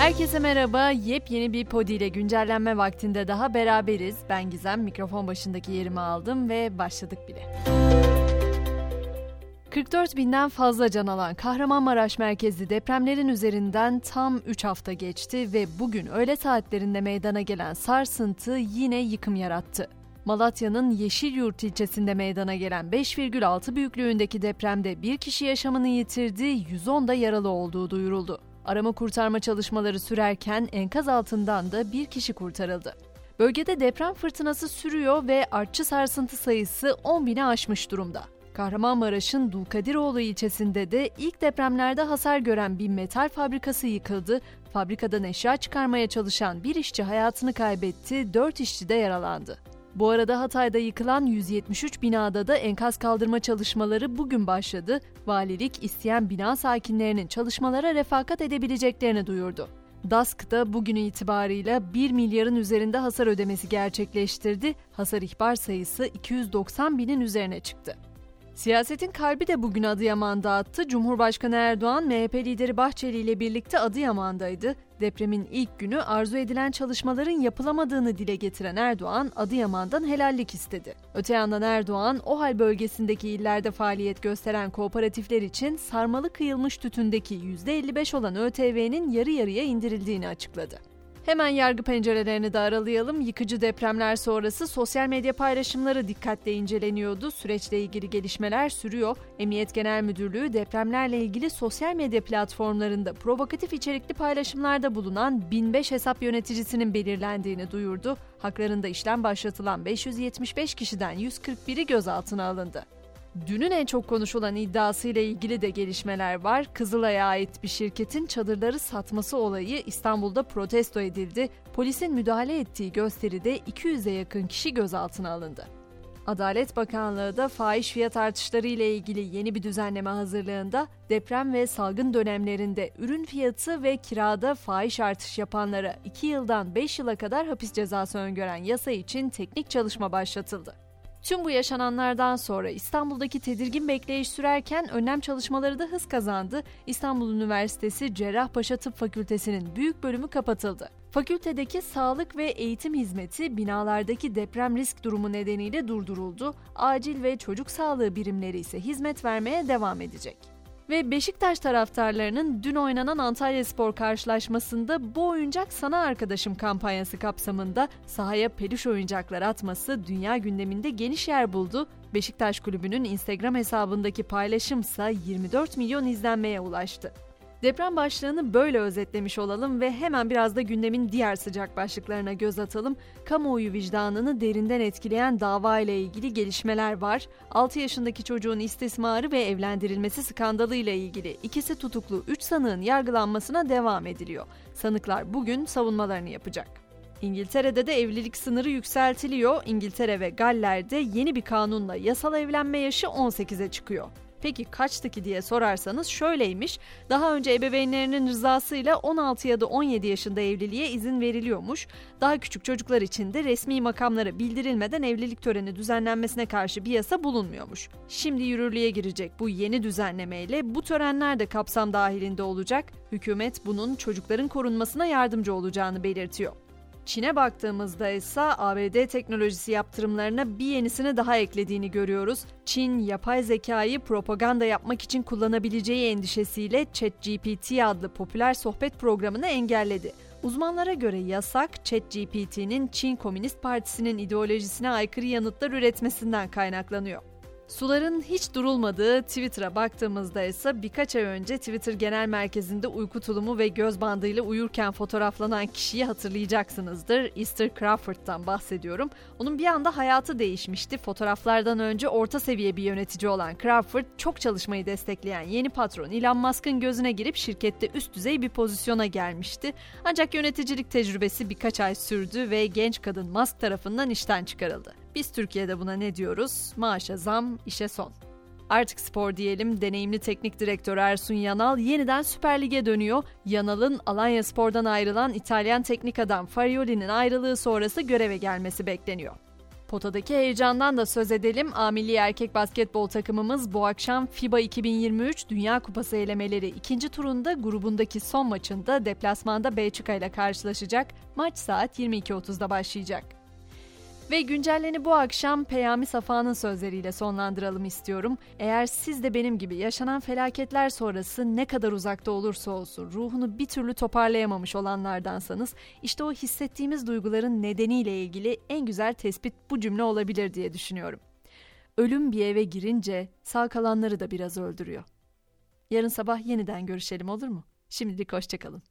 Herkese merhaba. Yepyeni bir Podi ile güncellenme vaktinde daha beraberiz. Ben Gizem, mikrofon başındaki yerimi aldım ve başladık bile. 44 binden fazla can alan Kahramanmaraş merkezli depremlerin üzerinden tam 3 hafta geçti ve bugün öğle saatlerinde meydana gelen sarsıntı yine yıkım yarattı. Malatya'nın Yeşilyurt ilçesinde meydana gelen 5,6 büyüklüğündeki depremde bir kişi yaşamını yitirdi, 110 da yaralı olduğu duyuruldu. Arama kurtarma çalışmaları sürerken enkaz altından da bir kişi kurtarıldı. Bölgede deprem fırtınası sürüyor ve artçı sarsıntı sayısı 10 bini aşmış durumda. Kahramanmaraş'ın Dulkadiroğlu ilçesinde de ilk depremlerde hasar gören bir metal fabrikası yıkıldı. Fabrikadan eşya çıkarmaya çalışan bir işçi hayatını kaybetti, 4 işçi de yaralandı. Bu arada Hatay'da yıkılan 173 binada da enkaz kaldırma çalışmaları bugün başladı. Valilik isteyen bina sakinlerinin çalışmalara refakat edebileceklerini duyurdu. DASK da bugün itibarıyla 1 milyarın üzerinde hasar ödemesi gerçekleştirdi. Hasar ihbar sayısı 290 binin üzerine çıktı. Siyasetin kalbi de bugün Adıyaman'da attı. Cumhurbaşkanı Erdoğan, MHP lideri Bahçeli ile birlikte Adıyaman'daydı. Depremin ilk günü arzu edilen çalışmaların yapılamadığını dile getiren Erdoğan, Adıyaman'dan helallik istedi. Öte yandan Erdoğan, OHAL bölgesindeki illerde faaliyet gösteren kooperatifler için sarmalı kıyılmış tütündeki %55 olan ÖTV'nin yarı yarıya indirildiğini açıkladı. Hemen yargı pencerelerini de aralayalım. Yıkıcı depremler sonrası sosyal medya paylaşımları dikkatle inceleniyordu. Süreçle ilgili gelişmeler sürüyor. Emniyet Genel Müdürlüğü depremlerle ilgili sosyal medya platformlarında provokatif içerikli paylaşımlarda bulunan 1005 hesap yöneticisinin belirlendiğini duyurdu. Haklarında işlem başlatılan 575 kişiden 141'i gözaltına alındı. Dünün en çok konuşulan iddiasıyla ilgili de gelişmeler var. Kızılay'a ait bir şirketin çadırları satması olayı İstanbul'da protesto edildi. Polisin müdahale ettiği gösteride 200'e yakın kişi gözaltına alındı. Adalet Bakanlığı da fahiş fiyat artışları ile ilgili yeni bir düzenleme hazırlığında deprem ve salgın dönemlerinde ürün fiyatı ve kirada fahiş artış yapanlara 2 yıldan 5 yıla kadar hapis cezası öngören yasa için teknik çalışma başlatıldı. Tüm bu yaşananlardan sonra İstanbul'daki tedirgin bekleyiş sürerken önlem çalışmaları da hız kazandı. İstanbul Üniversitesi Cerrahpaşa Tıp Fakültesi'nin büyük bölümü kapatıldı. Fakültedeki sağlık ve eğitim hizmeti binalardaki deprem risk durumu nedeniyle durduruldu. Acil ve çocuk sağlığı birimleri ise hizmet vermeye devam edecek. Ve Beşiktaş taraftarlarının dün oynanan Antalya Spor karşılaşmasında bu oyuncak sana arkadaşım kampanyası kapsamında sahaya peluş oyuncaklar atması dünya gündeminde geniş yer buldu. Beşiktaş Kulübü'nün Instagram hesabındaki paylaşımsa 24 milyon izlenmeye ulaştı. Deprem başlığını böyle özetlemiş olalım ve hemen biraz da gündemin diğer sıcak başlıklarına göz atalım. Kamuoyu vicdanını derinden etkileyen dava ile ilgili gelişmeler var. 6 yaşındaki çocuğun istismarı ve evlendirilmesi skandalı ile ilgili ikisi tutuklu 3 sanığın yargılanmasına devam ediliyor. Sanıklar bugün savunmalarını yapacak. İngiltere'de de evlilik sınırı yükseltiliyor. İngiltere ve Galler'de yeni bir kanunla yasal evlenme yaşı 18'e çıkıyor. Peki kaçtı ki diye sorarsanız şöyleymiş. Daha önce ebeveynlerinin rızasıyla 16 ya da 17 yaşında evliliğe izin veriliyormuş. Daha küçük çocuklar için de resmi makamlara bildirilmeden evlilik töreni düzenlenmesine karşı bir yasa bulunmuyormuş. Şimdi yürürlüğe girecek bu yeni düzenlemeyle bu törenler de kapsam dahilinde olacak. Hükümet bunun çocukların korunmasına yardımcı olacağını belirtiyor. Çin'e baktığımızda ise ABD teknolojisi yaptırımlarına bir yenisini daha eklediğini görüyoruz. Çin, yapay zekayı propaganda yapmak için kullanabileceği endişesiyle ChatGPT adlı popüler sohbet programını engelledi. Uzmanlara göre yasak ChatGPT'nin Çin Komünist Partisi'nin ideolojisine aykırı yanıtlar üretmesinden kaynaklanıyor. Suların hiç durulmadığı Twitter'a baktığımızda ise birkaç ay önce Twitter Genel Merkezi'nde uyku tulumu ve göz bandıyla uyurken fotoğraflanan kişiyi hatırlayacaksınızdır. Easter Crawford'dan bahsediyorum. Onun bir anda hayatı değişmişti. Fotoğraflardan önce orta seviye bir yönetici olan Crawford çok çalışmayı destekleyen yeni patron Elon Musk'ın gözüne girip şirkette üst düzey bir pozisyona gelmişti. Ancak yöneticilik tecrübesi birkaç ay sürdü ve genç kadın Musk tarafından işten çıkarıldı. Biz Türkiye'de buna ne diyoruz? Maaşa zam, işe son. Artık spor diyelim. Deneyimli teknik direktör Ersun Yanal yeniden Süper Lig'e dönüyor. Yanal'ın Alanya Spor'dan ayrılan İtalyan teknik adam Farioli'nin ayrılığı sonrası göreve gelmesi bekleniyor. Potadaki heyecandan da söz edelim. A milli erkek basketbol takımımız bu akşam FIBA 2023 Dünya Kupası elemeleri ikinci turunda grubundaki son maçında deplasmanda Belçika ile karşılaşacak. Maç saat 22.30'da başlayacak. Ve güncelleni bu akşam Peyami Safa'nın sözleriyle sonlandıralım istiyorum. Eğer siz de benim gibi yaşanan felaketler sonrası ne kadar uzakta olursa olsun ruhunu bir türlü toparlayamamış olanlardansanız işte o hissettiğimiz duyguların nedeniyle ilgili en güzel tespit bu cümle olabilir diye düşünüyorum. Ölüm bir eve girince sağ kalanları da biraz öldürüyor. Yarın sabah yeniden görüşelim olur mu? Şimdilik hoşçakalın.